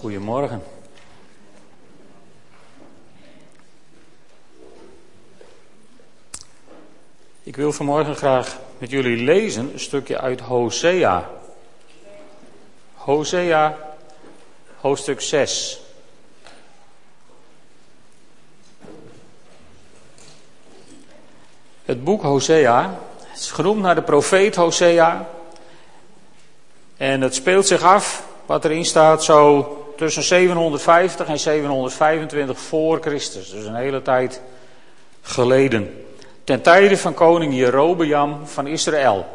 goedemorgen. Ik wil vanmorgen graag met jullie lezen een stukje uit Hosea. Hosea, hoofdstuk 6. Het boek Hosea is genoemd naar de profeet Hosea. En het speelt zich af, wat erin staat, zo tussen 750 en 725 voor Christus. Dus een hele tijd geleden. Ten tijde van koning Jerobeam van Israël.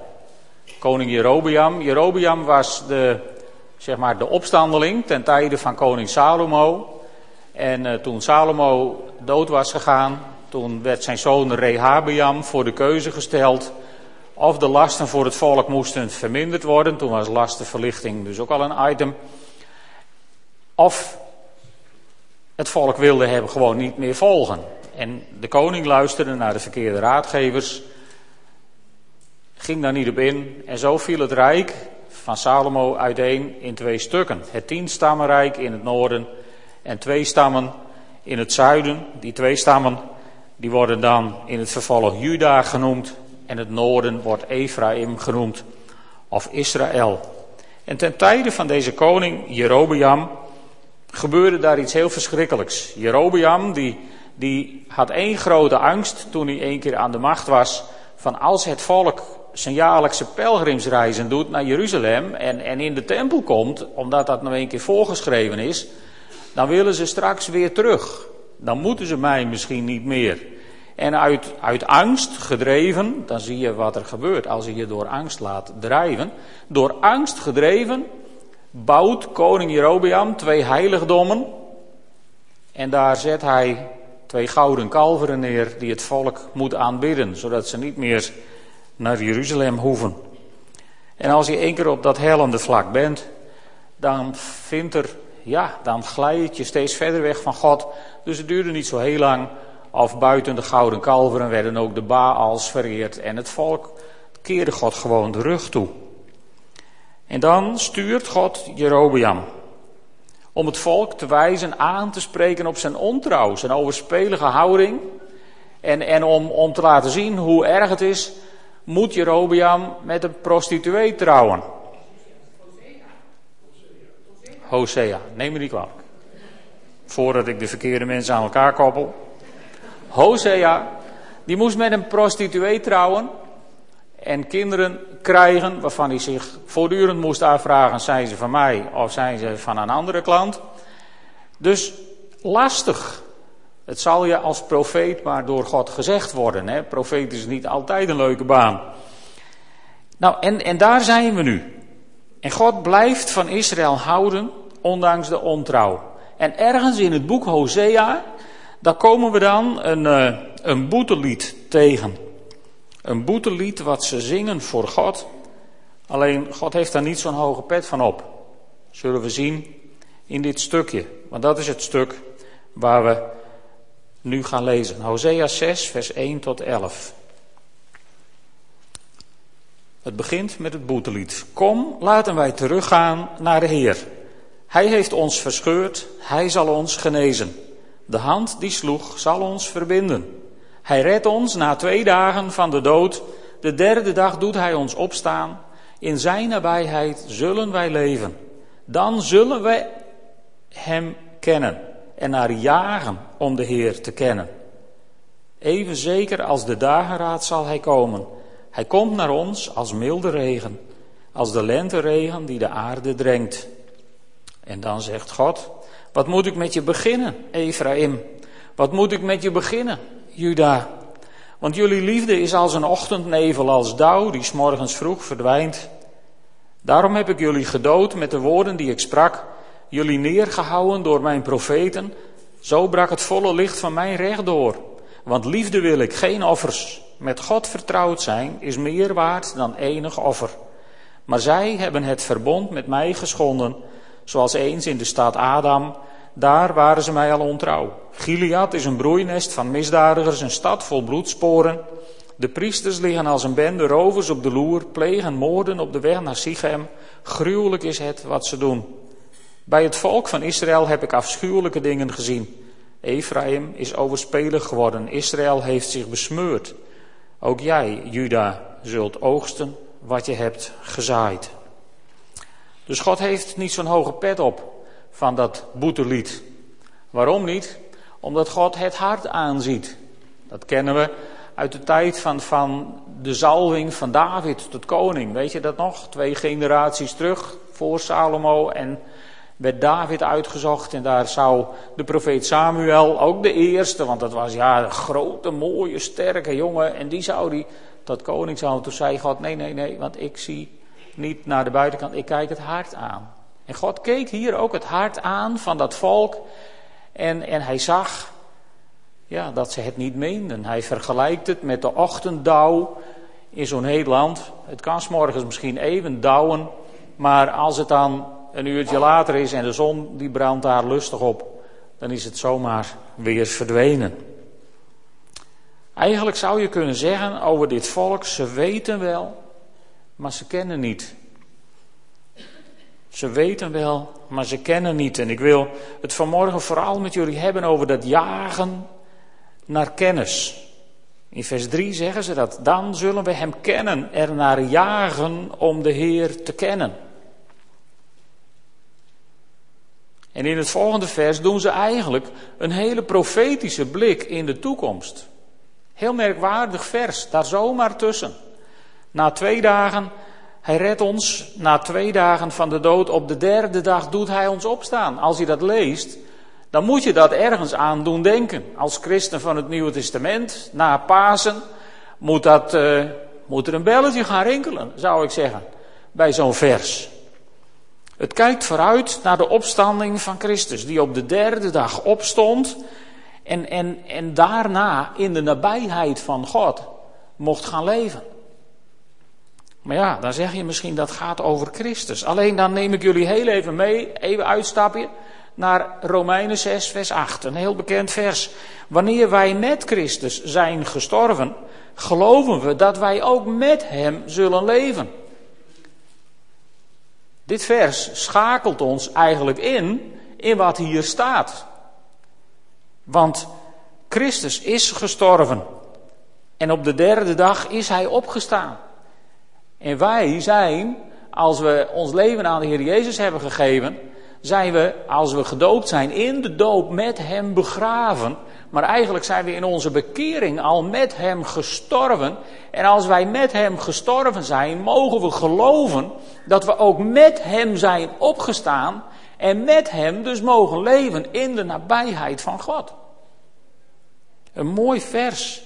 Koning Jerobeam. Jerobeam was de, zeg maar, de opstandeling ten tijde van koning Salomo. En uh, toen Salomo dood was gegaan, toen werd zijn zoon Rehabeam voor de keuze gesteld of de lasten voor het volk moesten verminderd worden. Toen was lastenverlichting dus ook al een item. Of het volk wilde hem gewoon niet meer volgen. En de koning luisterde naar de verkeerde raadgevers, ging daar niet op in. En zo viel het rijk van Salomo uiteen in twee stukken. Het tienstammenrijk in het noorden en twee stammen in het zuiden. Die twee stammen die worden dan in het vervolg Juda genoemd en het noorden wordt Ephraim genoemd of Israël. En ten tijde van deze koning Jerobeam gebeurde daar iets heel verschrikkelijks. Jerobeam die, die had één grote angst toen hij één keer aan de macht was van als het volk zijn jaarlijkse pelgrimsreizen doet naar Jeruzalem en, en in de tempel komt, omdat dat nou één keer voorgeschreven is, dan willen ze straks weer terug. Dan moeten ze mij misschien niet meer. En uit, uit angst gedreven, dan zie je wat er gebeurt als je je door angst laat drijven. Door angst gedreven bouwt koning Jerobeam twee heiligdommen. En daar zet hij twee gouden kalveren neer die het volk moet aanbidden, zodat ze niet meer naar Jeruzalem hoeven. En als je één keer op dat hellende vlak bent, dan vindt er, ja, dan glijd je steeds verder weg van God. Dus het duurde niet zo heel lang of buiten de gouden kalveren werden ook de Baals vereerd en het volk keerde God gewoon de rug toe. En dan stuurt God Jerobeam om het volk te wijzen aan te spreken op zijn ontrouw, zijn overspelige houding. En, en om, om te laten zien hoe erg het is, moet Jerobeam met een prostituee trouwen. Hosea, neem me niet kwalijk. Voordat ik de verkeerde mensen aan elkaar koppel. Hosea, die moest met een prostituee trouwen en kinderen krijgen waarvan hij zich voortdurend moest afvragen, zijn ze van mij of zijn ze van een andere klant. Dus lastig. Het zal je als profeet maar door God gezegd worden. Hè? Profeet is niet altijd een leuke baan. Nou, en, en daar zijn we nu. En God blijft van Israël houden, ondanks de ontrouw. En ergens in het boek Hosea, daar komen we dan een, uh, een boetelied tegen. Een boetelied wat ze zingen voor God. Alleen God heeft daar niet zo'n hoge pet van op. Zullen we zien in dit stukje. Want dat is het stuk waar we nu gaan lezen. Hosea 6, vers 1 tot 11. Het begint met het boetelied. Kom, laten wij teruggaan naar de Heer. Hij heeft ons verscheurd, hij zal ons genezen. De hand die sloeg zal ons verbinden. Hij redt ons na twee dagen van de dood. De derde dag doet hij ons opstaan. In zijn nabijheid zullen wij leven. Dan zullen wij hem kennen en naar jagen om de Heer te kennen. Even zeker als de dageraad zal hij komen. Hij komt naar ons als milde regen, als de lenteregen die de aarde drenkt. En dan zegt God, wat moet ik met je beginnen, Ephraim? Wat moet ik met je beginnen, Juda? Want jullie liefde is als een ochtendnevel, als dauw die s morgens vroeg verdwijnt. Daarom heb ik jullie gedood met de woorden die ik sprak, jullie neergehouden door mijn profeten. Zo brak het volle licht van mijn recht door. Want liefde wil ik, geen offers. Met God vertrouwd zijn is meer waard dan enig offer. Maar zij hebben het verbond met mij geschonden, zoals eens in de stad Adam daar waren ze mij al ontrouw. Gilead is een broeinest van misdadigers, een stad vol bloedsporen. De priesters liggen als een bende rovers op de loer, plegen moorden op de weg naar Sichem. Gruwelijk is het wat ze doen. Bij het volk van Israël heb ik afschuwelijke dingen gezien. Ephraim is overspelig geworden. Israël heeft zich besmeurd. Ook jij, Juda, zult oogsten wat je hebt gezaaid. Dus God heeft niet zo'n hoge pet op van dat boetelied. Waarom niet? Omdat God het hart aanziet. Dat kennen we uit de tijd van, van de zalving van David tot koning. Weet je dat nog? Twee generaties terug voor Salomo en werd David uitgezocht. En daar zou de profeet Samuel, ook de eerste, want dat was ja een grote, mooie, sterke jongen. En die zou die tot koning zou. Toen zei God, nee, nee, nee, want ik zie niet naar de buitenkant, ik kijk het hart aan. En God keek hier ook het hart aan van dat volk. En, en hij zag ja, dat ze het niet meenden. Hij vergelijkt het met de ochtenddauw in zo'n heel land. Het kan s morgens misschien even dauwen, maar als het dan een uurtje later is en de zon die brandt daar lustig op, dan is het zomaar weer verdwenen. Eigenlijk zou je kunnen zeggen over dit volk, ze weten wel, maar ze kennen niet. Ze weten wel, maar ze kennen niet. En ik wil het vanmorgen vooral met jullie hebben over dat jagen naar kennis. In vers 3 zeggen ze dat. Dan zullen we hem kennen, er naar jagen om de Heer te kennen. En in het volgende vers doen ze eigenlijk een hele profetische blik in de toekomst. Heel merkwaardig vers, daar zomaar tussen. Na twee dagen, hij redt ons, na twee dagen van de dood, op de derde dag doet hij ons opstaan. Als je dat leest, dan moet je dat ergens aan doen denken. Als christen van het Nieuwe Testament, na Pasen, moet, dat, uh, er een belletje gaan rinkelen, zou ik zeggen, bij zo'n vers. Het kijkt vooruit naar de opstanding van Christus, die op de derde dag opstond en, en, en daarna in de nabijheid van God mocht gaan leven. Maar ja, dan zeg je misschien dat gaat over Christus. Alleen dan neem ik jullie heel even mee, even uitstapje, naar Romeinen 6, vers 8. Een heel bekend vers. Wanneer wij met Christus zijn gestorven, geloven we dat wij ook met Hem zullen leven. Dit vers schakelt ons eigenlijk in, in wat hier staat. Want Christus is gestorven. En op de derde dag is Hij opgestaan. En wij zijn, als we ons leven aan de Heer Jezus hebben gegeven, zijn we, als we gedoopt zijn, in de doop met Hem begraven. Maar eigenlijk zijn we in onze bekering al met Hem gestorven. En als wij met Hem gestorven zijn, mogen we geloven dat we ook met Hem zijn opgestaan. En met Hem dus mogen leven in de nabijheid van God. Een mooi vers.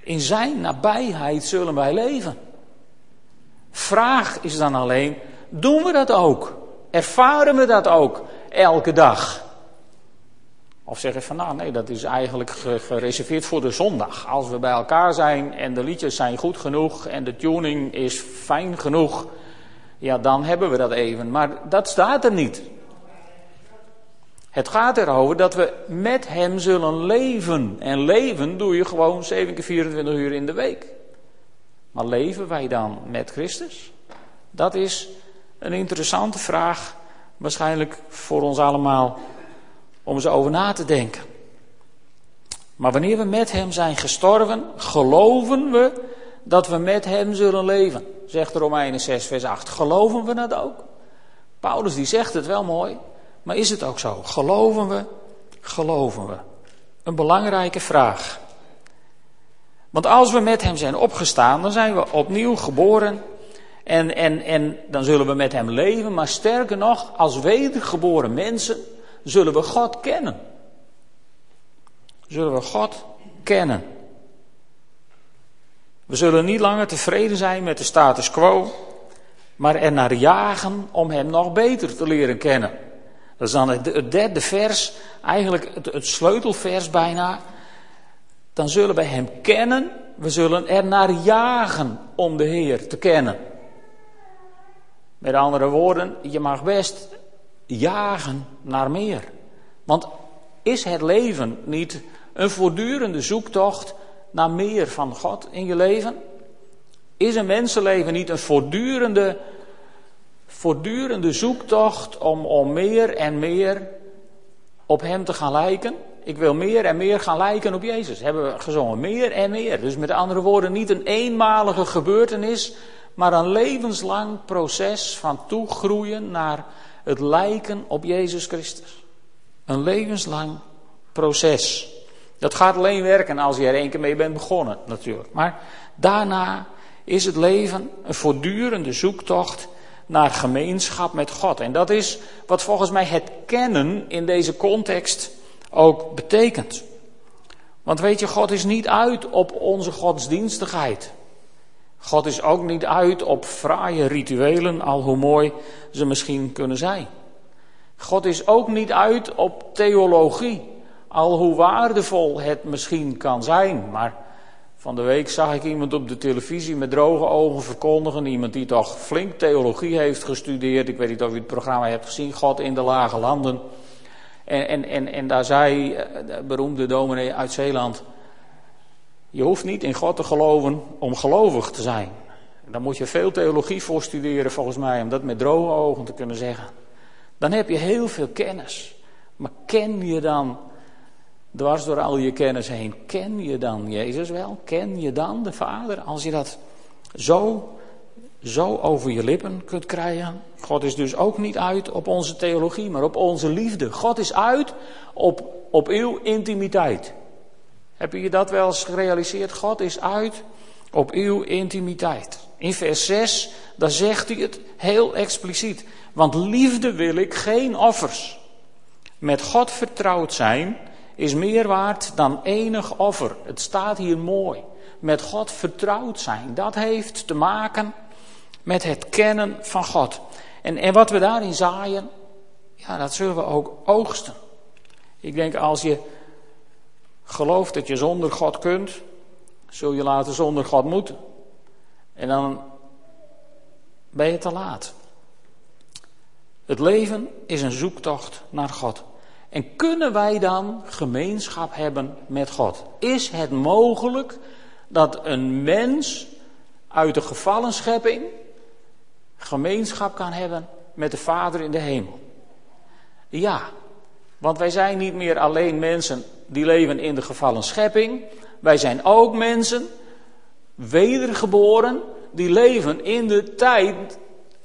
In Zijn nabijheid zullen wij leven. Vraag is dan alleen, doen we dat ook? Ervaren we dat ook elke dag? Of zeggen van nou nee, dat is eigenlijk gereserveerd voor de zondag. Als we bij elkaar zijn en de liedjes zijn goed genoeg en de tuning is fijn genoeg, ja dan hebben we dat even. Maar dat staat er niet. Het gaat erover dat we met Hem zullen leven. En leven doe je gewoon 7 keer 24 uur in de week. Maar leven wij dan met Christus? Dat is een interessante vraag, waarschijnlijk voor ons allemaal, om eens over na te denken. Maar wanneer we met Hem zijn gestorven, geloven we dat we met Hem zullen leven, zegt Romeinen 6, vers 8. Geloven we dat ook? Paulus die zegt het wel mooi, maar is het ook zo? Geloven we? Geloven we? Een belangrijke vraag. Want als we met Hem zijn opgestaan, dan zijn we opnieuw geboren. En, en, en dan zullen we met Hem leven. Maar sterker nog, als wedergeboren mensen zullen we God kennen. Zullen we God kennen. We zullen niet langer tevreden zijn met de status quo, maar er naar jagen om Hem nog beter te leren kennen. Dat is dan het derde vers, eigenlijk het, het sleutelvers bijna dan zullen we Hem kennen. We zullen er naar jagen om de Heer te kennen. Met andere woorden, je mag best jagen naar meer. Want is het leven niet een voortdurende zoektocht naar meer van God in je leven? Is een mensenleven niet een voortdurende voortdurende zoektocht om, om meer en meer op Hem te gaan lijken. Ik wil meer en meer gaan lijken op Jezus. Hebben we gezongen. Meer en meer. Dus met andere woorden, niet een eenmalige gebeurtenis, maar een levenslang proces van toegroeien naar het lijken op Jezus Christus. Een levenslang proces. Dat gaat alleen werken als je er één keer mee bent begonnen, natuurlijk. Maar daarna is het leven een voortdurende zoektocht naar gemeenschap met God. En dat is wat volgens mij het kennen in deze context ook betekent. Want weet je, God is niet uit op onze godsdienstigheid. God is ook niet uit op fraaie rituelen, al hoe mooi ze misschien kunnen zijn. God is ook niet uit op theologie, al hoe waardevol het misschien kan zijn. Maar van de week zag ik iemand op de televisie met droge ogen verkondigen. Iemand die toch flink theologie heeft gestudeerd. Ik weet niet of u het programma hebt gezien, God in de lage landen. En, en, en, en daar zei eh, de beroemde dominee uit Zeeland. Je hoeft niet in God te geloven om gelovig te zijn. Daar moet je veel theologie voor studeren volgens mij, om dat met droge ogen te kunnen zeggen. Dan heb je heel veel kennis. Maar ken je dan, dwars door al je kennis heen, ken je dan Jezus wel? Ken je dan de Vader? Als je dat zo, zo over je lippen kunt krijgen. God is dus ook niet uit op onze theologie, maar op onze liefde. God is uit op, op uw intimiteit. Heb je dat wel eens gerealiseerd? God is uit op uw intimiteit. In vers 6, daar zegt hij het heel expliciet. Want liefde wil ik geen offers. Met God vertrouwd zijn is meer waard dan enig offer. Het staat hier mooi. Met God vertrouwd zijn, dat heeft te maken met het kennen van God. En, en wat we daarin zaaien, ja, dat zullen we ook oogsten. Ik denk als je gelooft dat je zonder God kunt, zul je later zonder God moeten. En dan ben je te laat. Het leven is een zoektocht naar God. En kunnen wij dan gemeenschap hebben met God? Is het mogelijk dat een mens uit de gevallen schepping gemeenschap kan hebben met de Vader in de hemel? Ja, want wij zijn niet meer alleen mensen die leven in de gevallen schepping. Wij zijn ook mensen, wedergeboren, die leven in de tijd,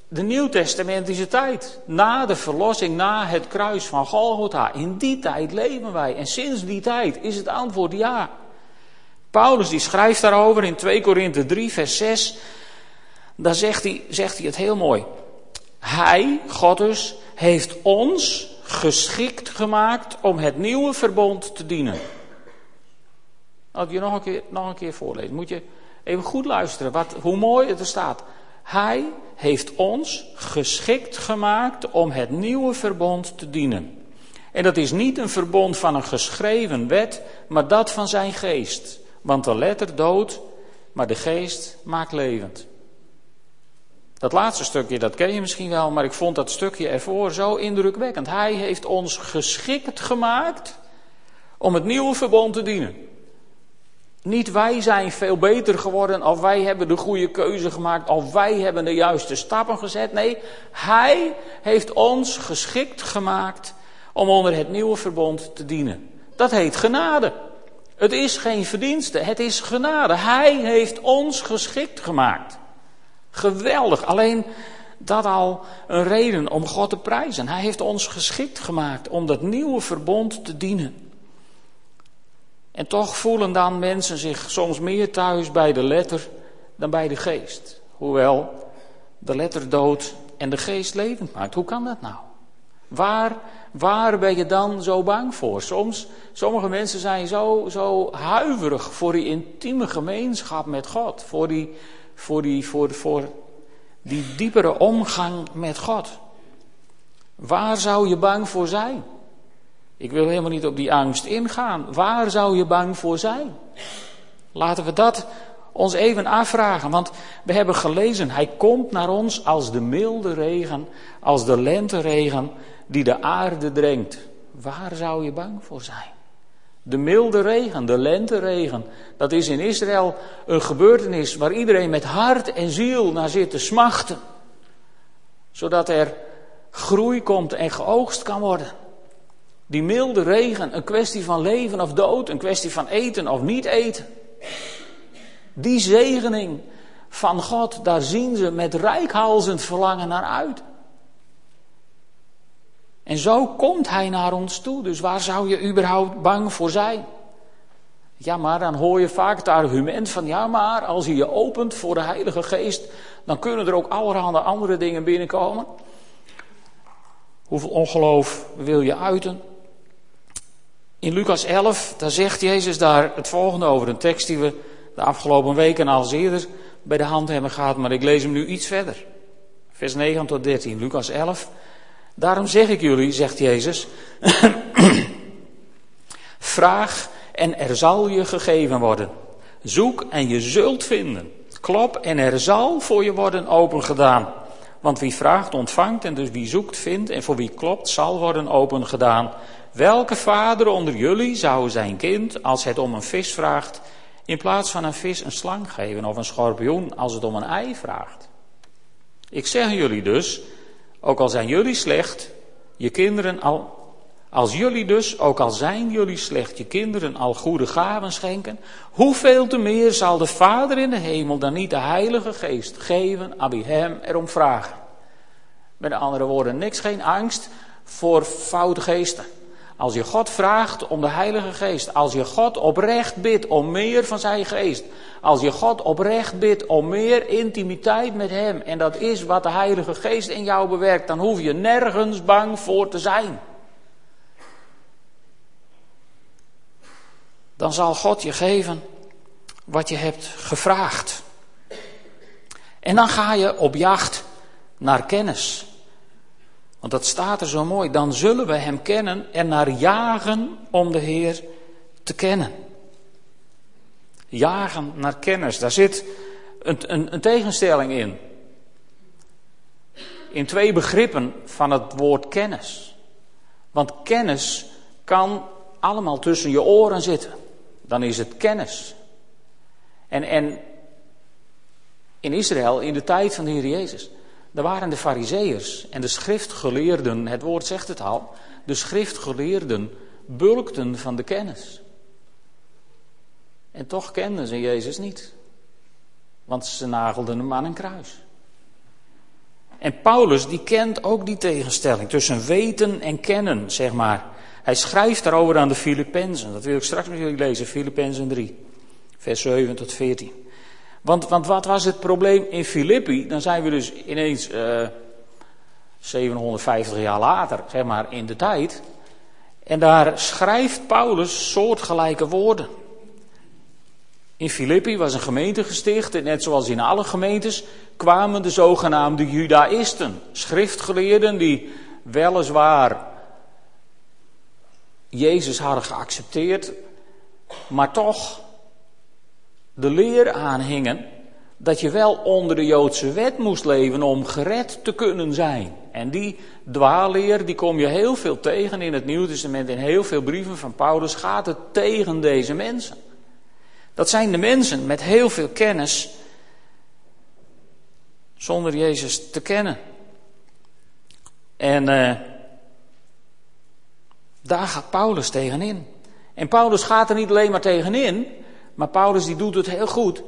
de nieuwtestamentische tijd. Na de verlossing, na het kruis van Golgotha. In die tijd leven wij. En sinds die tijd is het antwoord ja. Paulus die schrijft daarover in 2 Korinthe 3, vers 6. Daar zegt hij, zegt hij het heel mooi. Hij, God dus, heeft ons geschikt gemaakt om het nieuwe verbond te dienen. Als ik je nog een keer, nog een keer moet je even goed luisteren wat, hoe mooi het er staat. Hij heeft ons geschikt gemaakt om het nieuwe verbond te dienen. En dat is niet een verbond van een geschreven wet, maar dat van zijn geest. Want de letter doodt, maar de geest maakt levend. Dat laatste stukje, dat ken je misschien wel, maar ik vond dat stukje ervoor zo indrukwekkend. Hij heeft ons geschikt gemaakt om het nieuwe verbond te dienen. Niet wij zijn veel beter geworden, of wij hebben de goede keuze gemaakt, of wij hebben de juiste stappen gezet. Nee, Hij heeft ons geschikt gemaakt om onder het nieuwe verbond te dienen. Dat heet genade. Het is geen verdienste, het is genade. Hij heeft ons geschikt gemaakt. Geweldig. Alleen dat al een reden om God te prijzen. Hij heeft ons geschikt gemaakt om dat nieuwe verbond te dienen. En toch voelen dan mensen zich soms meer thuis bij de letter dan bij de geest. Hoewel de letter dood en de geest levend maakt. Hoe kan dat nou? Waar, waar ben je dan zo bang voor? Soms, sommige mensen zijn zo, zo huiverig voor die intieme gemeenschap met God. Voor die, voor die, voor, voor die diepere omgang met God. Waar zou je bang voor zijn? Ik wil helemaal niet op die angst ingaan. Waar zou je bang voor zijn? Laten we dat ons even afvragen. Want we hebben gelezen, hij komt naar ons als de milde regen, als de lenteregen die de aarde drenkt. Waar zou je bang voor zijn? De milde regen, de lenteregen, dat is in Israël een gebeurtenis waar iedereen met hart en ziel naar zit te smachten. Zodat er groei komt en geoogst kan worden. Die milde regen, een kwestie van leven of dood, een kwestie van eten of niet eten. Die zegening van God, daar zien ze met rijkhalzend verlangen naar uit. En zo komt hij naar ons toe. Dus waar zou je überhaupt bang voor zijn? Ja, maar dan hoor je vaak het argument van ja, maar als je je opent voor de Heilige Geest, dan kunnen er ook allerhande andere dingen binnenkomen. Hoeveel ongeloof wil je uiten? In Lucas 11, daar zegt Jezus daar het volgende over. Een tekst die we de afgelopen weken al eerder bij de hand hebben gehad, maar ik lees hem nu iets verder. Vers 9 tot 13, Lucas 11. Daarom zeg ik jullie, zegt Jezus, vraag en er zal je gegeven worden. Zoek en je zult vinden. Klop en er zal voor je worden opengedaan. Want wie vraagt ontvangt en dus wie zoekt vindt en voor wie klopt zal worden opengedaan. Welke vader onder jullie zou zijn kind, als het om een vis vraagt, in plaats van een vis een slang geven of een schorpioen als het om een ei vraagt? Ik zeg jullie dus, ook al zijn jullie slecht, je kinderen al, als jullie dus, ook al zijn jullie slecht, je kinderen al goede gaven schenken, hoeveel te meer zal de Vader in de hemel dan niet de Heilige Geest geven, aan hem erom vragen? Met andere woorden, niks, geen angst voor foute geesten. Als je God vraagt om de Heilige Geest, als je God oprecht bidt om meer van zijn geest, als je God oprecht bidt om meer intimiteit met Hem, en dat is wat de Heilige Geest in jou bewerkt, dan hoef je nergens bang voor te zijn. Dan zal God je geven wat je hebt gevraagd. En dan ga je op jacht naar kennis. Want dat staat er zo mooi. Dan zullen we Hem kennen en naar jagen om de Heer te kennen. Jagen naar kennis. Daar zit een, een, een tegenstelling in. In twee begrippen van het woord kennis. Want kennis kan allemaal tussen je oren zitten. Dan is het kennis. En, en in Israël, in de tijd van de Heer Jezus, er waren de fariseërs en de schriftgeleerden, het woord zegt het al, de schriftgeleerden bulkten van de kennis. En toch kenden ze Jezus niet, want ze nagelden hem aan een kruis. En Paulus die kent ook die tegenstelling tussen weten en kennen, zeg maar. Hij schrijft daarover aan de Filippenzen. Dat wil ik straks met jullie lezen, Filippenzen 3, vers 7 tot 14. Want, want wat was het probleem in Filippi? Dan zijn we dus ineens uh, eh, 750 jaar later, zeg maar, in de tijd. En daar schrijft Paulus soortgelijke woorden. In Filippi was een gemeente gesticht en net zoals in alle gemeentes kwamen de zogenaamde Judaïsten, schriftgeleerden die weliswaar Jezus hadden geaccepteerd, maar toch de leer aanhingen dat je wel onder de Joodse wet moest leven om gered te kunnen zijn. En die dwaalleer, die kom je heel veel tegen in het Nieuw Testament. In heel veel brieven van Paulus gaat het tegen deze mensen. Dat zijn de mensen met heel veel kennis, zonder Jezus te kennen. En uh, daar gaat Paulus tegenin. En Paulus gaat er niet alleen maar tegenin, maar Paulus die doet het heel goed.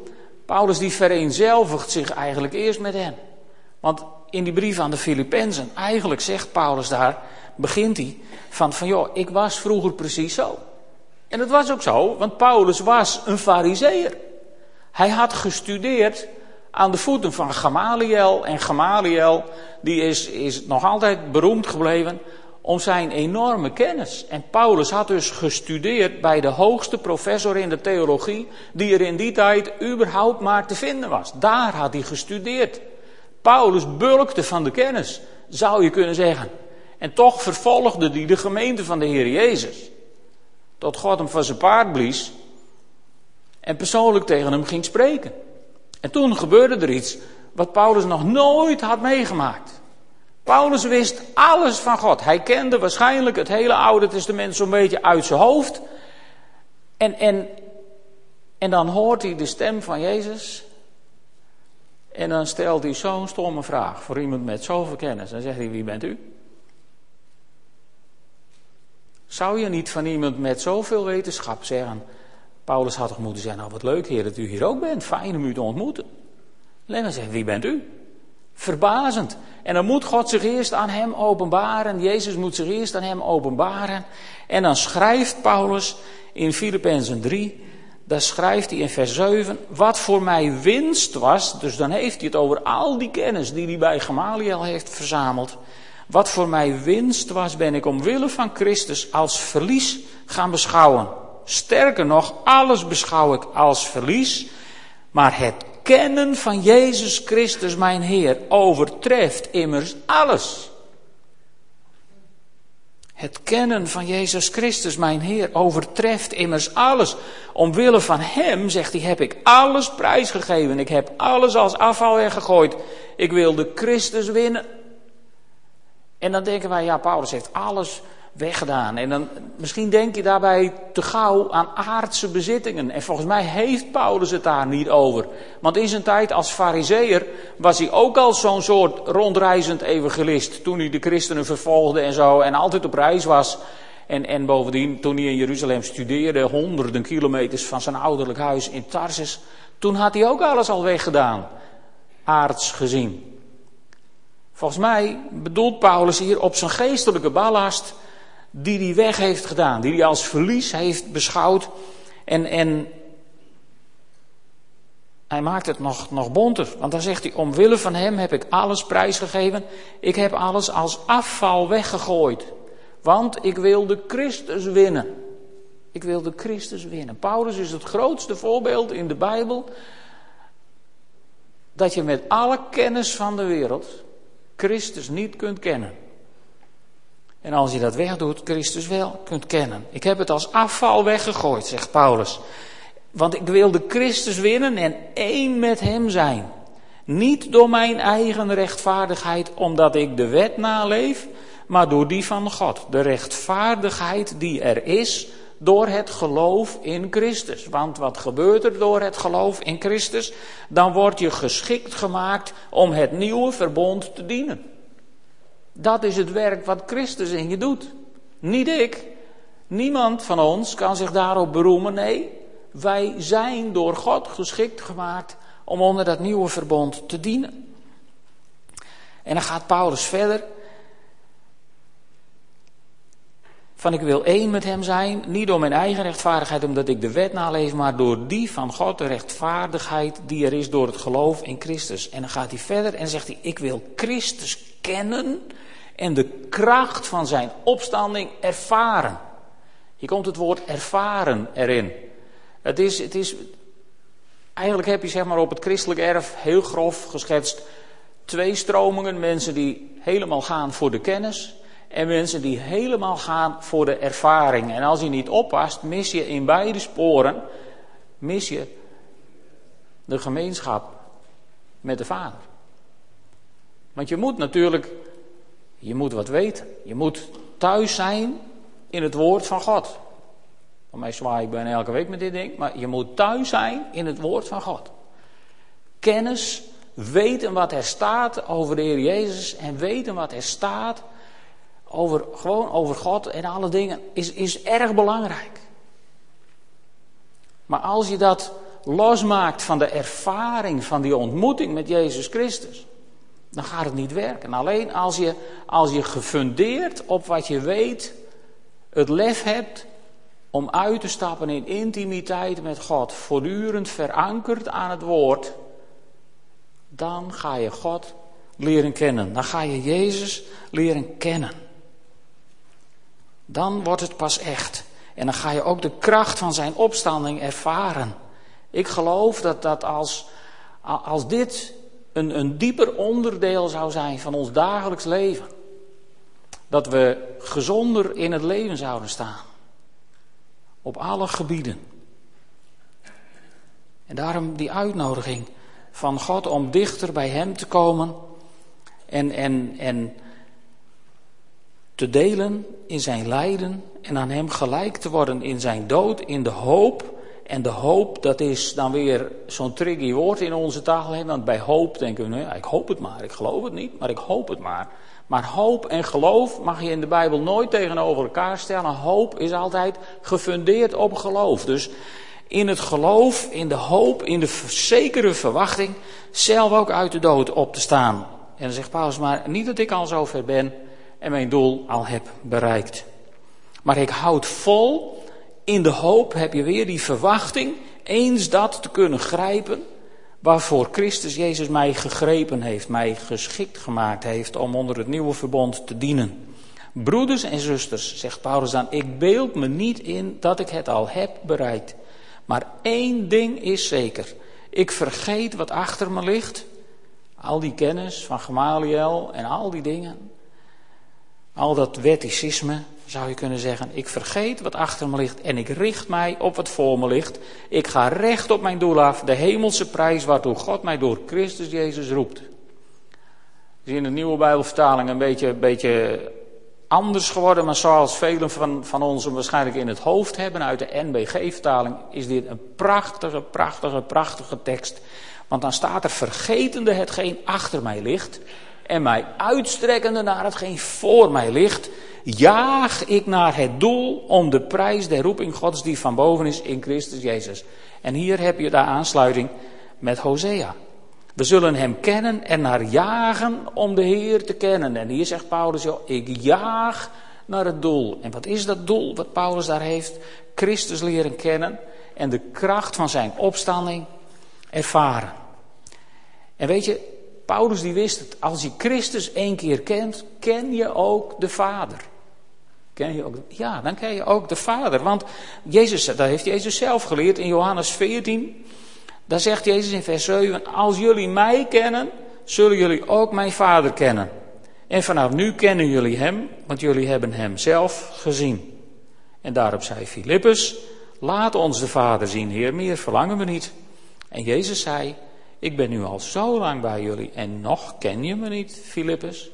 Paulus die vereenzelvigt zich eigenlijk eerst met hen. Want in die brief aan de Filippenzen, eigenlijk zegt Paulus daar, begint hij van, van joh, ik was vroeger precies zo. En het was ook zo, want Paulus was een fariseer. Hij had gestudeerd aan de voeten van Gamaliel. En Gamaliel, die is, is nog altijd beroemd gebleven om zijn enorme kennis. En Paulus had dus gestudeerd bij de hoogste professor in de theologie, die er in die tijd überhaupt maar te vinden was. Daar had hij gestudeerd. Paulus bulkte van de kennis, zou je kunnen zeggen. En toch vervolgde hij de gemeente van de Heer Jezus. Tot God hem van zijn paard blies en persoonlijk tegen hem ging spreken. En toen gebeurde er iets wat Paulus nog nooit had meegemaakt. Paulus wist alles van God. Hij kende waarschijnlijk het hele Oude Testament zo'n beetje uit zijn hoofd. En, en, en dan hoort hij de stem van Jezus. En dan stelt hij zo'n stomme vraag voor iemand met zoveel kennis. Dan zegt hij, wie bent u? Zou je niet van iemand met zoveel wetenschap zeggen... Paulus had toch moeten zeggen, nou wat leuk heer dat u hier ook bent. Fijn om u te ontmoeten. Alleen zeggen, wie bent u? Verbazend. En dan moet God zich eerst aan hem openbaren. Jezus moet zich eerst aan hem openbaren. En dan schrijft Paulus in Filippenzen 3, daar schrijft hij in vers 7, wat voor mij winst was, dus dan heeft hij het over al die kennis die hij bij Gamaliel heeft verzameld. Wat voor mij winst was, ben ik omwille van Christus als verlies gaan beschouwen. Sterker nog, alles beschouw ik als verlies, maar het kennen van Jezus Christus, mijn Heer, overtreft immers alles. Het kennen van Jezus Christus, mijn Heer, overtreft immers alles. Omwille van Hem, zegt hij, heb ik alles prijsgegeven. Ik heb alles als afval weggegooid. Ik wil de Christus winnen. En dan denken wij, ja, Paulus heeft alles weggedaan. En dan, misschien denk je daarbij te gauw aan aardse bezittingen. En volgens mij heeft Paulus het daar niet over. Want in zijn tijd als fariseer was hij ook al zo'n soort rondreizend evangelist. Toen hij de christenen vervolgde en zo en altijd op reis was. En, en bovendien, toen hij in Jeruzalem studeerde, honderden kilometers van zijn ouderlijk huis in Tarsus. Toen had hij ook alles al weggedaan, aards gezien. Volgens mij bedoelt Paulus hier op zijn geestelijke ballast die hij weg heeft gedaan, die hij als verlies heeft beschouwd. En, en hij maakt het nog, nog bonter, want dan zegt hij, omwille van hem heb ik alles prijsgegeven. Ik heb alles als afval weggegooid, want ik wil de Christus winnen. Ik wil de Christus winnen. Paulus is het grootste voorbeeld in de Bijbel dat je met alle kennis van de wereld Christus niet kunt kennen. En als je dat wegdoet, Christus wel kunt kennen. Ik heb het als afval weggegooid, zegt Paulus. Want ik wil de Christus winnen en één met hem zijn. Niet door mijn eigen rechtvaardigheid, omdat ik de wet naleef, maar door die van God. De rechtvaardigheid die er is door het geloof in Christus. Want wat gebeurt er door het geloof in Christus? Dan word je geschikt gemaakt om het nieuwe verbond te dienen. Dat is het werk wat Christus in je doet. Niet ik. Niemand van ons kan zich daarop beroemen. Nee, wij zijn door God geschikt gemaakt om onder dat nieuwe verbond te dienen. En dan gaat Paulus verder. Van ik wil één met hem zijn, niet door mijn eigen rechtvaardigheid, omdat ik de wet naleef, maar door die van God, de rechtvaardigheid die er is door het geloof in Christus. En dan gaat hij verder en zegt hij, ik wil Christus kennen en de kracht van zijn opstanding ervaren. Hier komt het woord ervaren erin. Het is, het is, eigenlijk heb je zeg maar op het christelijk erf heel grof geschetst twee stromingen. Mensen die helemaal gaan voor de kennis en mensen die helemaal gaan voor de ervaring. En als je niet oppast, mis je in beide sporen, mis je de gemeenschap met de Vader. Want je moet natuurlijk je moet wat weten. Je moet thuis zijn in het woord van God. Voor mij zwaai ik bijna elke week met dit ding. Maar je moet thuis zijn in het woord van God. Kennis, weten wat er staat over de Heer Jezus. En weten wat er staat over, gewoon over God en alle dingen. Is, is erg belangrijk. Maar als je dat losmaakt van de ervaring van die ontmoeting met Jezus Christus dan gaat het niet werken. Alleen als je, als je gefundeerd op wat je weet, het lef hebt om uit te stappen in intimiteit met God, voortdurend verankerd aan het woord, dan ga je God leren kennen. Dan ga je Jezus leren kennen. Dan wordt het pas echt. En dan ga je ook de kracht van zijn opstanding ervaren. Ik geloof dat, dat als, als dit een, een dieper onderdeel zou zijn van ons dagelijks leven. Dat we gezonder in het leven zouden staan. Op alle gebieden. En daarom die uitnodiging van God om dichter bij Hem te komen en, en, en te delen in zijn lijden en aan Hem gelijk te worden in zijn dood, in de hoop En de hoop, dat is dan weer zo'n tricky woord in onze taal. Want bij hoop denken we, nou ik hoop het maar, ik geloof het niet, maar ik hoop het maar. Maar hoop en geloof mag je in de Bijbel nooit tegenover elkaar stellen. Hoop is altijd gefundeerd op geloof. Dus in het geloof, in de hoop, in de zekere verwachting, zelf ook uit de dood op te staan. En dan zegt Paulus maar, niet dat ik al zover ben en mijn doel al heb bereikt. Maar ik houd vol, in de hoop heb je weer die verwachting, eens dat te kunnen grijpen, waarvoor Christus Jezus mij gegrepen heeft, mij geschikt gemaakt heeft om onder het nieuwe verbond te dienen. Broeders en zusters, zegt Paulus dan, ik beeld me niet in dat ik het al heb bereikt. Maar één ding is zeker. Ik vergeet wat achter me ligt. Al die kennis van Gamaliel en al die dingen. Al dat wetticisme, zou je kunnen zeggen. Ik vergeet wat achter me ligt en ik richt mij op wat voor me ligt. Ik ga recht op mijn doel af, de hemelse prijs waartoe God mij door Christus Jezus roept. Is in de nieuwe Bijbelvertaling een beetje, beetje anders geworden, maar zoals velen van, van ons hem waarschijnlijk in het hoofd hebben uit de NBG-vertaling, is dit een prachtige, prachtige, prachtige tekst. Want dan staat er vergetende hetgeen achter mij ligt en mij uitstrekkende naar hetgeen voor mij ligt, jaag ik naar het doel om de prijs der roeping Gods die van boven is in Christus Jezus. En hier heb je de aansluiting met Hosea. We zullen hem kennen en naar jagen om de Heer te kennen. En hier zegt Paulus, joh, ik jaag naar het doel. En wat is dat doel wat Paulus daar heeft? Christus leren kennen en de kracht van zijn opstanding ervaren. En weet je, Paulus die wist het, als je Christus één keer kent, ken je ook de Vader. Je ook, ja, dan ken je ook de Vader. Want Jezus, dat heeft Jezus zelf geleerd in Johannes 14. Daar zegt Jezus in vers 7, als jullie mij kennen, zullen jullie ook mijn Vader kennen. En vanaf nu kennen jullie hem, want jullie hebben hem zelf gezien. En daarop zei Filippus, laat ons de Vader zien, Heer, meer verlangen we niet. En Jezus zei, ik ben nu al zo lang bij jullie en nog ken je me niet, Filippus.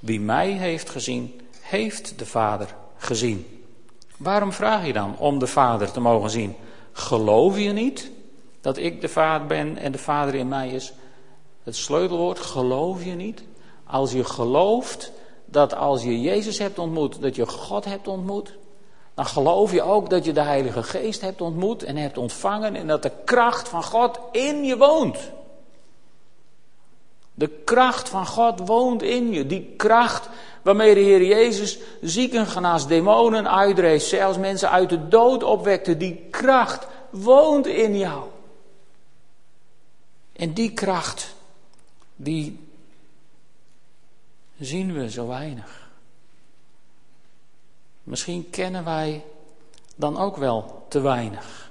Wie mij heeft gezien, heeft de Vader gezien. Waarom vraag je dan om de Vader te mogen zien? Geloof je niet dat ik de Vader ben en de Vader in mij is? Het sleutelwoord, geloof je niet? Als je gelooft dat als je Jezus hebt ontmoet, dat je God hebt ontmoet, dan geloof je ook dat je de Heilige Geest hebt ontmoet en hebt ontvangen en dat de kracht van God in je woont. De kracht van God woont in je. Die kracht waarmee de Heer Jezus zieken genaast, demonen uitdreef, zelfs mensen uit de dood opwekte. Die kracht woont in jou. En die kracht, die zien we zo weinig. Misschien kennen wij dan ook wel te weinig.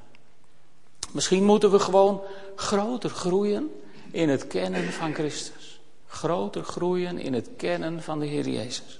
Misschien moeten we gewoon groter groeien in het kennen van Christus. Groter groeien in het kennen van de Heer Jezus.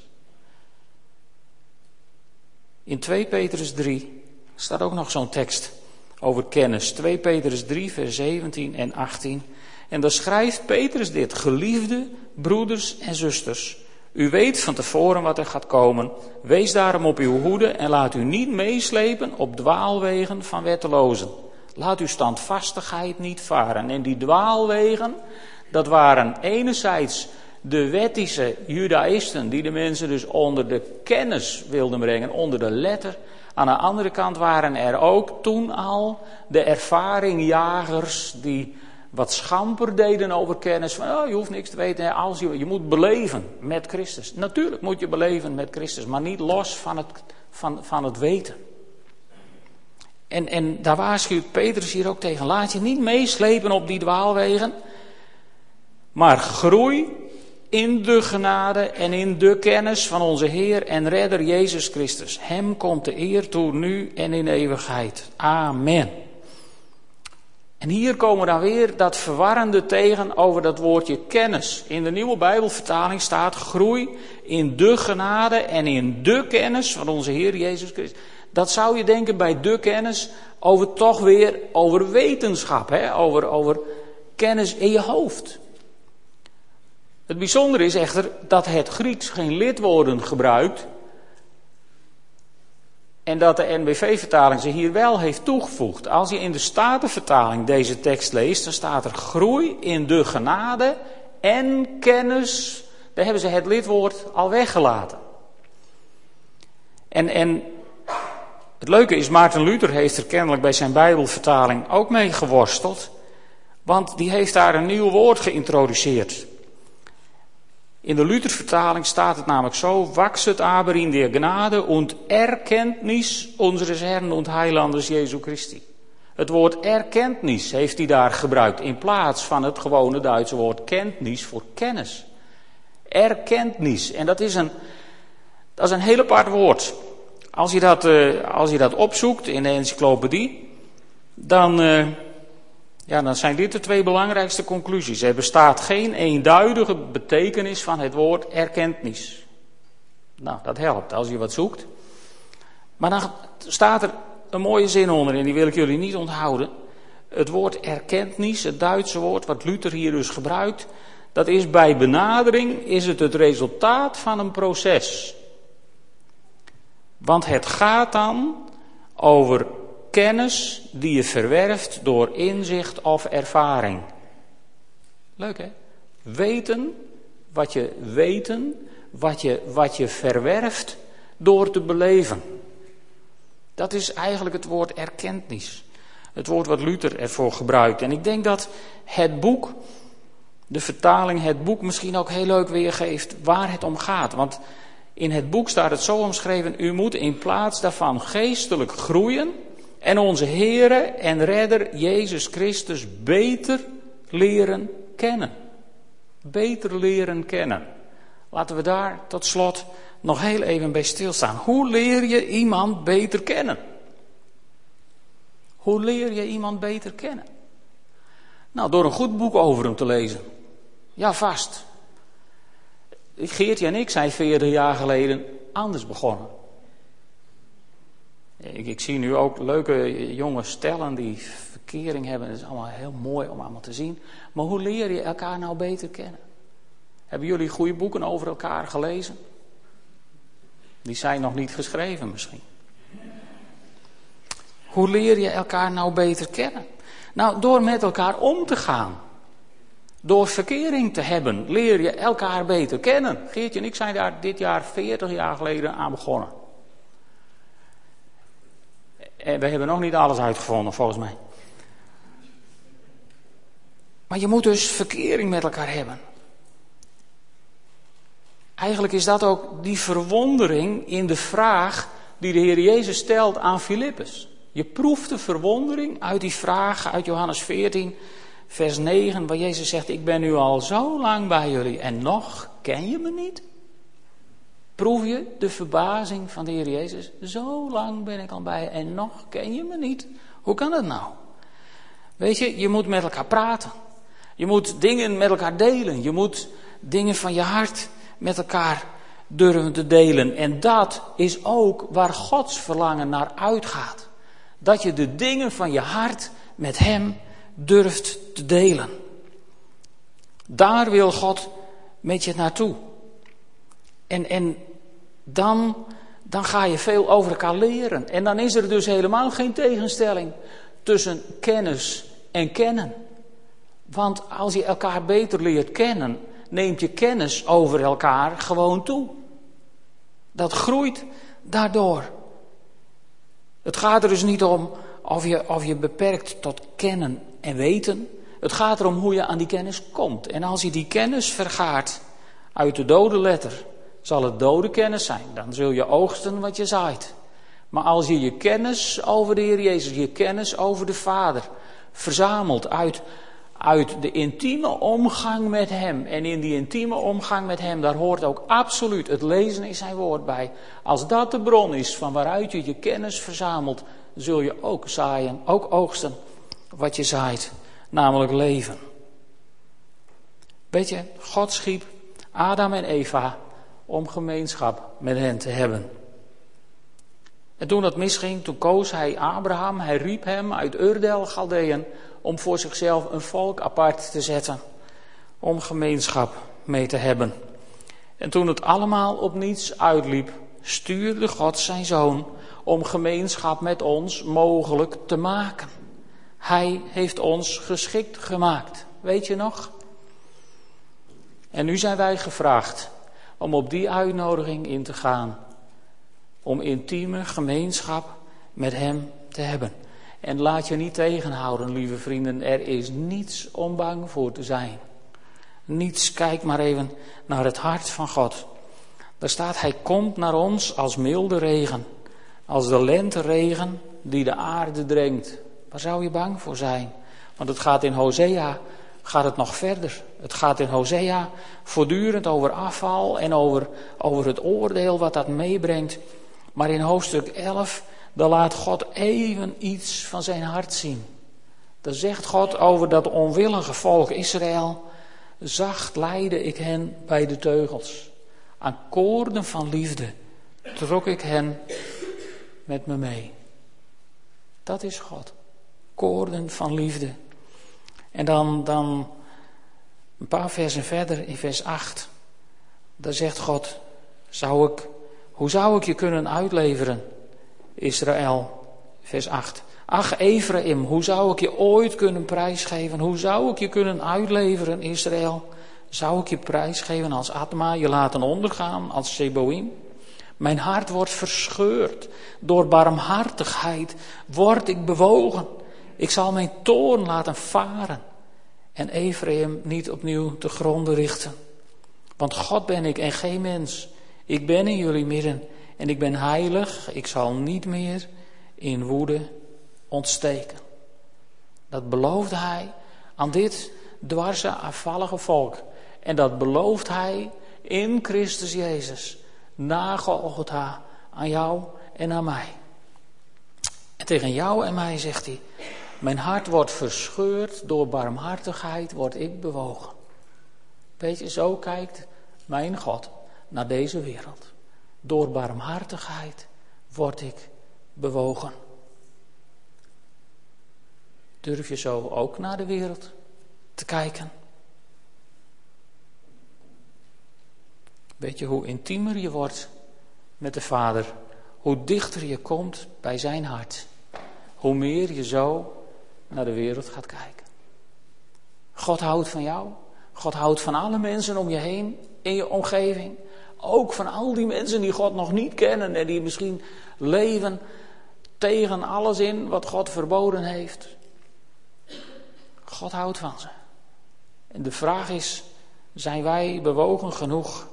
In 2 Petrus 3 staat ook nog zo'n tekst over kennis. 2 Petrus 3, vers 17 en 18. En dan schrijft Petrus dit: Geliefde broeders en zusters. U weet van tevoren wat er gaat komen. Wees daarom op uw hoede en laat u niet meeslepen op dwaalwegen van wettelozen. Laat uw standvastigheid niet varen. En die dwaalwegen, dat waren enerzijds de wettische judaïsten, die de mensen dus onder de kennis wilden brengen, onder de letter. Aan de andere kant waren er ook toen al de ervaringjagers die wat schamper deden over kennis. Van oh, je hoeft niks te weten, als je, je moet beleven met Christus. Natuurlijk moet je beleven met Christus, maar niet los van het, van, van het weten. En, en daar waarschuwt Petrus hier ook tegen. Laat je niet meeslepen op die dwaalwegen. Maar groei in de genade en in de kennis van onze Heer en Redder Jezus Christus. Hem komt de eer toe nu en in eeuwigheid. Amen. En hier komen we dan weer dat verwarrende tegen over dat woordje kennis. In de nieuwe Bijbelvertaling staat groei in de genade en in de kennis van onze Heer Jezus Christus. Dat zou je denken bij de kennis over toch weer over wetenschap, hè? Over, over kennis in je hoofd. Het bijzondere is echter dat het Grieks geen lidwoorden gebruikt, En dat de NBV-vertaling ze hier wel heeft toegevoegd. Als je in de Statenvertaling deze tekst leest, dan staat er groei in de genade en kennis. Daar hebben ze het lidwoord al weggelaten. En, en het leuke is, Maarten Luther heeft er kennelijk bij zijn Bijbelvertaling ook mee geworsteld. Want die heeft daar een nieuw woord geïntroduceerd. In de Luthervertaling staat het namelijk zo: Wachset aber in der Gnade und Erkenntnis unseres Herrn und Heilandes Jesu Christi. Het woord erkenntnis heeft hij daar gebruikt in plaats van het gewone Duitse woord kennis voor kennis. Erkenntnis. En dat is een, dat is een heel apart woord. Als je dat, uh, als je dat opzoekt in de encyclopedie, dan, uh, ja, dan zijn dit de twee belangrijkste conclusies. Er bestaat geen eenduidige betekenis van het woord erkentenis. Nou, dat helpt als je wat zoekt. Maar dan staat er een mooie zin onder en die wil ik jullie niet onthouden. Het woord erkentenis, het Duitse woord wat Luther hier dus gebruikt, dat is bij benadering is het het resultaat van een proces. Want het gaat dan over kennis die je verwerft door inzicht of ervaring. Leuk hè? Weten, wat je weten, wat je, wat je verwerft door te beleven. Dat is eigenlijk het woord erkentenis. Het woord wat Luther ervoor gebruikt. En ik denk dat het boek, de vertaling, het boek misschien ook heel leuk weergeeft waar het om gaat. Want in het boek staat het zo omschreven: U moet in plaats daarvan geestelijk groeien en onze Heere en Redder Jezus Christus beter leren kennen. Beter leren kennen. Laten we daar tot slot nog heel even bij stilstaan. Hoe leer je iemand beter kennen? Hoe leer je iemand beter kennen? Nou, door een goed boek over hem te lezen. Ja, vast. Geertje en ik zijn 40 jaar geleden anders begonnen. Ik, ik, zie nu ook leuke jonge stellen die verkering hebben. Dat is allemaal heel mooi om allemaal te zien. Maar hoe leer je elkaar nou beter kennen? Hebben jullie goede boeken over elkaar gelezen? Die zijn nog niet geschreven misschien. Hoe leer je elkaar nou beter kennen? Nou, door met elkaar om te gaan. Door verkering te hebben, leer je elkaar beter kennen. Geertje en ik zijn daar dit jaar 40 jaar geleden aan begonnen. En we hebben nog niet alles uitgevonden, volgens mij. Maar je moet dus verkering met elkaar hebben. Eigenlijk is dat ook die verwondering in de vraag die de Heer Jezus stelt aan Filippus. Je proeft de verwondering uit die vraag uit Johannes 14, vers 9, waar Jezus zegt: Ik ben nu al zo lang bij jullie en nog ken je me niet? Proef je de verbazing van de Heer Jezus? Zo lang ben ik al bij je en nog ken je me niet. Hoe kan dat nou? Weet je, je moet met elkaar praten. Je moet dingen met elkaar delen. Je moet dingen van je hart met elkaar durven te delen. En dat is ook waar Gods verlangen naar uitgaat. Dat je de dingen van je hart met Hem durft te delen. Daar wil God met je naartoe. En, en dan, dan ga je veel over elkaar leren. En dan is er dus helemaal geen tegenstelling tussen kennis en kennen. Want als je elkaar beter leert kennen, neemt je kennis over elkaar gewoon toe. Dat groeit daardoor. Het gaat er dus niet om of je, of je beperkt tot kennen en weten. Het gaat erom hoe je aan die kennis komt. En als je die kennis vergaart uit de dode letter, zal het dode kennis zijn. Dan zul je oogsten wat je zaait. Maar als je je kennis over de Heer Jezus, je kennis over de Vader, verzamelt uit, uit de intieme omgang met Hem. En in die intieme omgang met Hem, daar hoort ook absoluut het lezen in zijn woord bij. Als dat de bron is van waaruit je je kennis verzamelt, zul je ook zaaien, ook oogsten wat je zaait, namelijk leven. Weet je, God schiep Adam en Eva om gemeenschap met hen te hebben. En toen dat misging, toen koos hij Abraham, hij riep hem uit Urdel, Galdeën, om voor zichzelf een volk apart te zetten, om gemeenschap mee te hebben. En toen het allemaal op niets uitliep, stuurde God zijn zoon om gemeenschap met ons mogelijk te maken. Hij heeft ons geschikt gemaakt. Weet je nog? En nu zijn wij gevraagd om op die uitnodiging in te gaan. Om intieme gemeenschap met Hem te hebben. En laat je niet tegenhouden, lieve vrienden. Er is niets om bang voor te zijn. Niets, kijk maar even naar het hart van God. Daar staat, Hij komt naar ons als milde regen. Als de lenteregen die de aarde drenkt. Waar zou je bang voor zijn? Want het gaat in Hosea gaat het nog verder. Het gaat in Hosea voortdurend over afval en over, over het oordeel wat dat meebrengt. Maar in hoofdstuk 11, dan laat God even iets van zijn hart zien. Dan zegt God over dat onwillige volk Israël, zacht leidde ik hen bij de teugels. Aan koorden van liefde trok ik hen met me mee. Dat is God. Koorden van liefde. En dan, dan een paar versen verder in vers 8. Daar zegt God, zou ik, hoe zou ik je kunnen uitleveren, Israël? Vers 8. Ach Ephraim, hoe zou ik je ooit kunnen prijsgeven? Hoe zou ik je kunnen uitleveren, Israël? Zou ik je prijsgeven als Atma, je laten ondergaan als Seboim? Mijn hart wordt verscheurd. Door barmhartigheid word ik bewogen. Ik zal mijn toorn laten varen en Ephraim niet opnieuw te gronden richten. Want God ben ik en geen mens. Ik ben in jullie midden en ik ben heilig. Ik zal niet meer in woede ontsteken. Dat beloofde hij aan dit dwarse, afvallige volk. En dat belooft hij in Christus Jezus. Na Golgotha aan jou en aan mij. En tegen jou en mij zegt hij: Mijn hart wordt verscheurd door barmhartigheid, word ik bewogen. Weet je, zo kijkt mijn God naar deze wereld. Door barmhartigheid word ik bewogen. Durf je zo ook naar de wereld te kijken? Weet je hoe intiemer je wordt met de Vader, hoe dichter je komt bij zijn hart, hoe meer je zo naar de wereld gaat kijken. God houdt van jou. God houdt van alle mensen om je heen, in je omgeving. Ook van al die mensen die God nog niet kennen en die misschien leven tegen alles in wat God verboden heeft. God houdt van ze. En de vraag is, zijn wij bewogen genoeg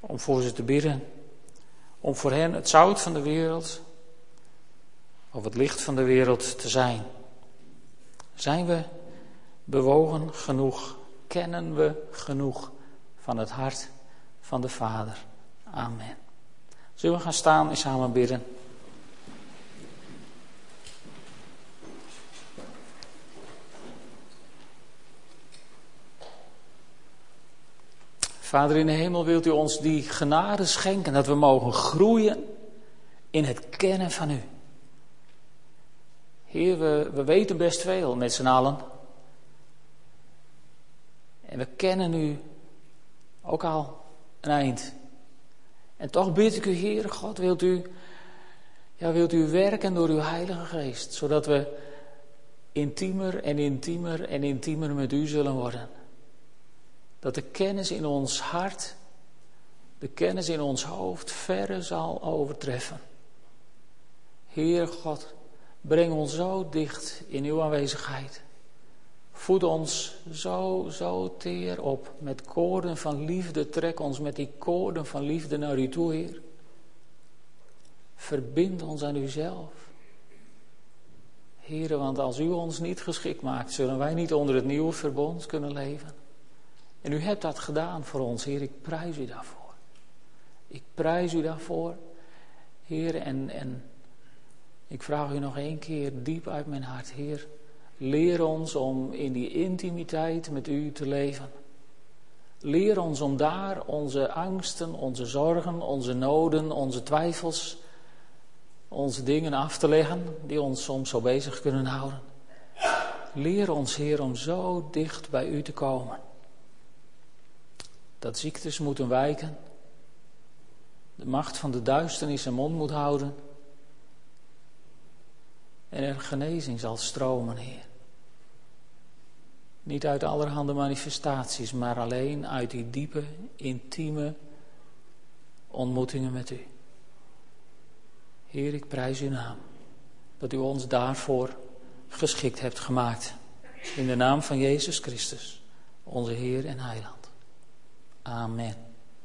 om voor ze te bidden? Om voor hen het zout van de wereld of het licht van de wereld te zijn? Zijn we bewogen genoeg? Kennen we genoeg van het hart van de Vader? Amen. Zullen we gaan staan en samen bidden? Vader in de hemel, wilt u ons die genade schenken dat we mogen groeien in het kennen van u. Heer, we, we weten best veel met z'n allen. En we kennen u ook al een eind. En toch bid ik u, Heer God, wilt u, ja, wilt u werken door uw Heilige Geest, zodat we intiemer en intiemer en intiemer met u zullen worden. Dat de kennis in ons hart, de kennis in ons hoofd verre zal overtreffen. Heer God, breng ons zo dicht in uw aanwezigheid. Voed ons zo, zo teer op met koorden van liefde. Trek ons met die koorden van liefde naar u toe, Heer. Verbind ons aan uzelf. Heren, want als u ons niet geschikt maakt, zullen wij niet onder het nieuwe verbond kunnen leven. En u hebt dat gedaan voor ons, Heer. Ik prijs u daarvoor. Ik prijs u daarvoor, Heer. En, en ik vraag u nog één keer diep uit mijn hart, Heer. Leer ons om in die intimiteit met u te leven. Leer ons om daar onze angsten, onze zorgen, onze noden, onze twijfels, onze dingen af te leggen die ons soms zo bezig kunnen houden. Leer ons, Heer, om zo dicht bij u te komen. Dat ziektes moeten wijken. de macht van de duisternis zijn mond moet houden. En er genezing zal stromen, Heer. Niet uit allerhande manifestaties, maar alleen uit die diepe, intieme ontmoetingen met U. Heer, ik prijs uw naam. Dat u ons daarvoor geschikt hebt gemaakt. In de naam van Jezus Christus, onze Heer en Heiland. Amen.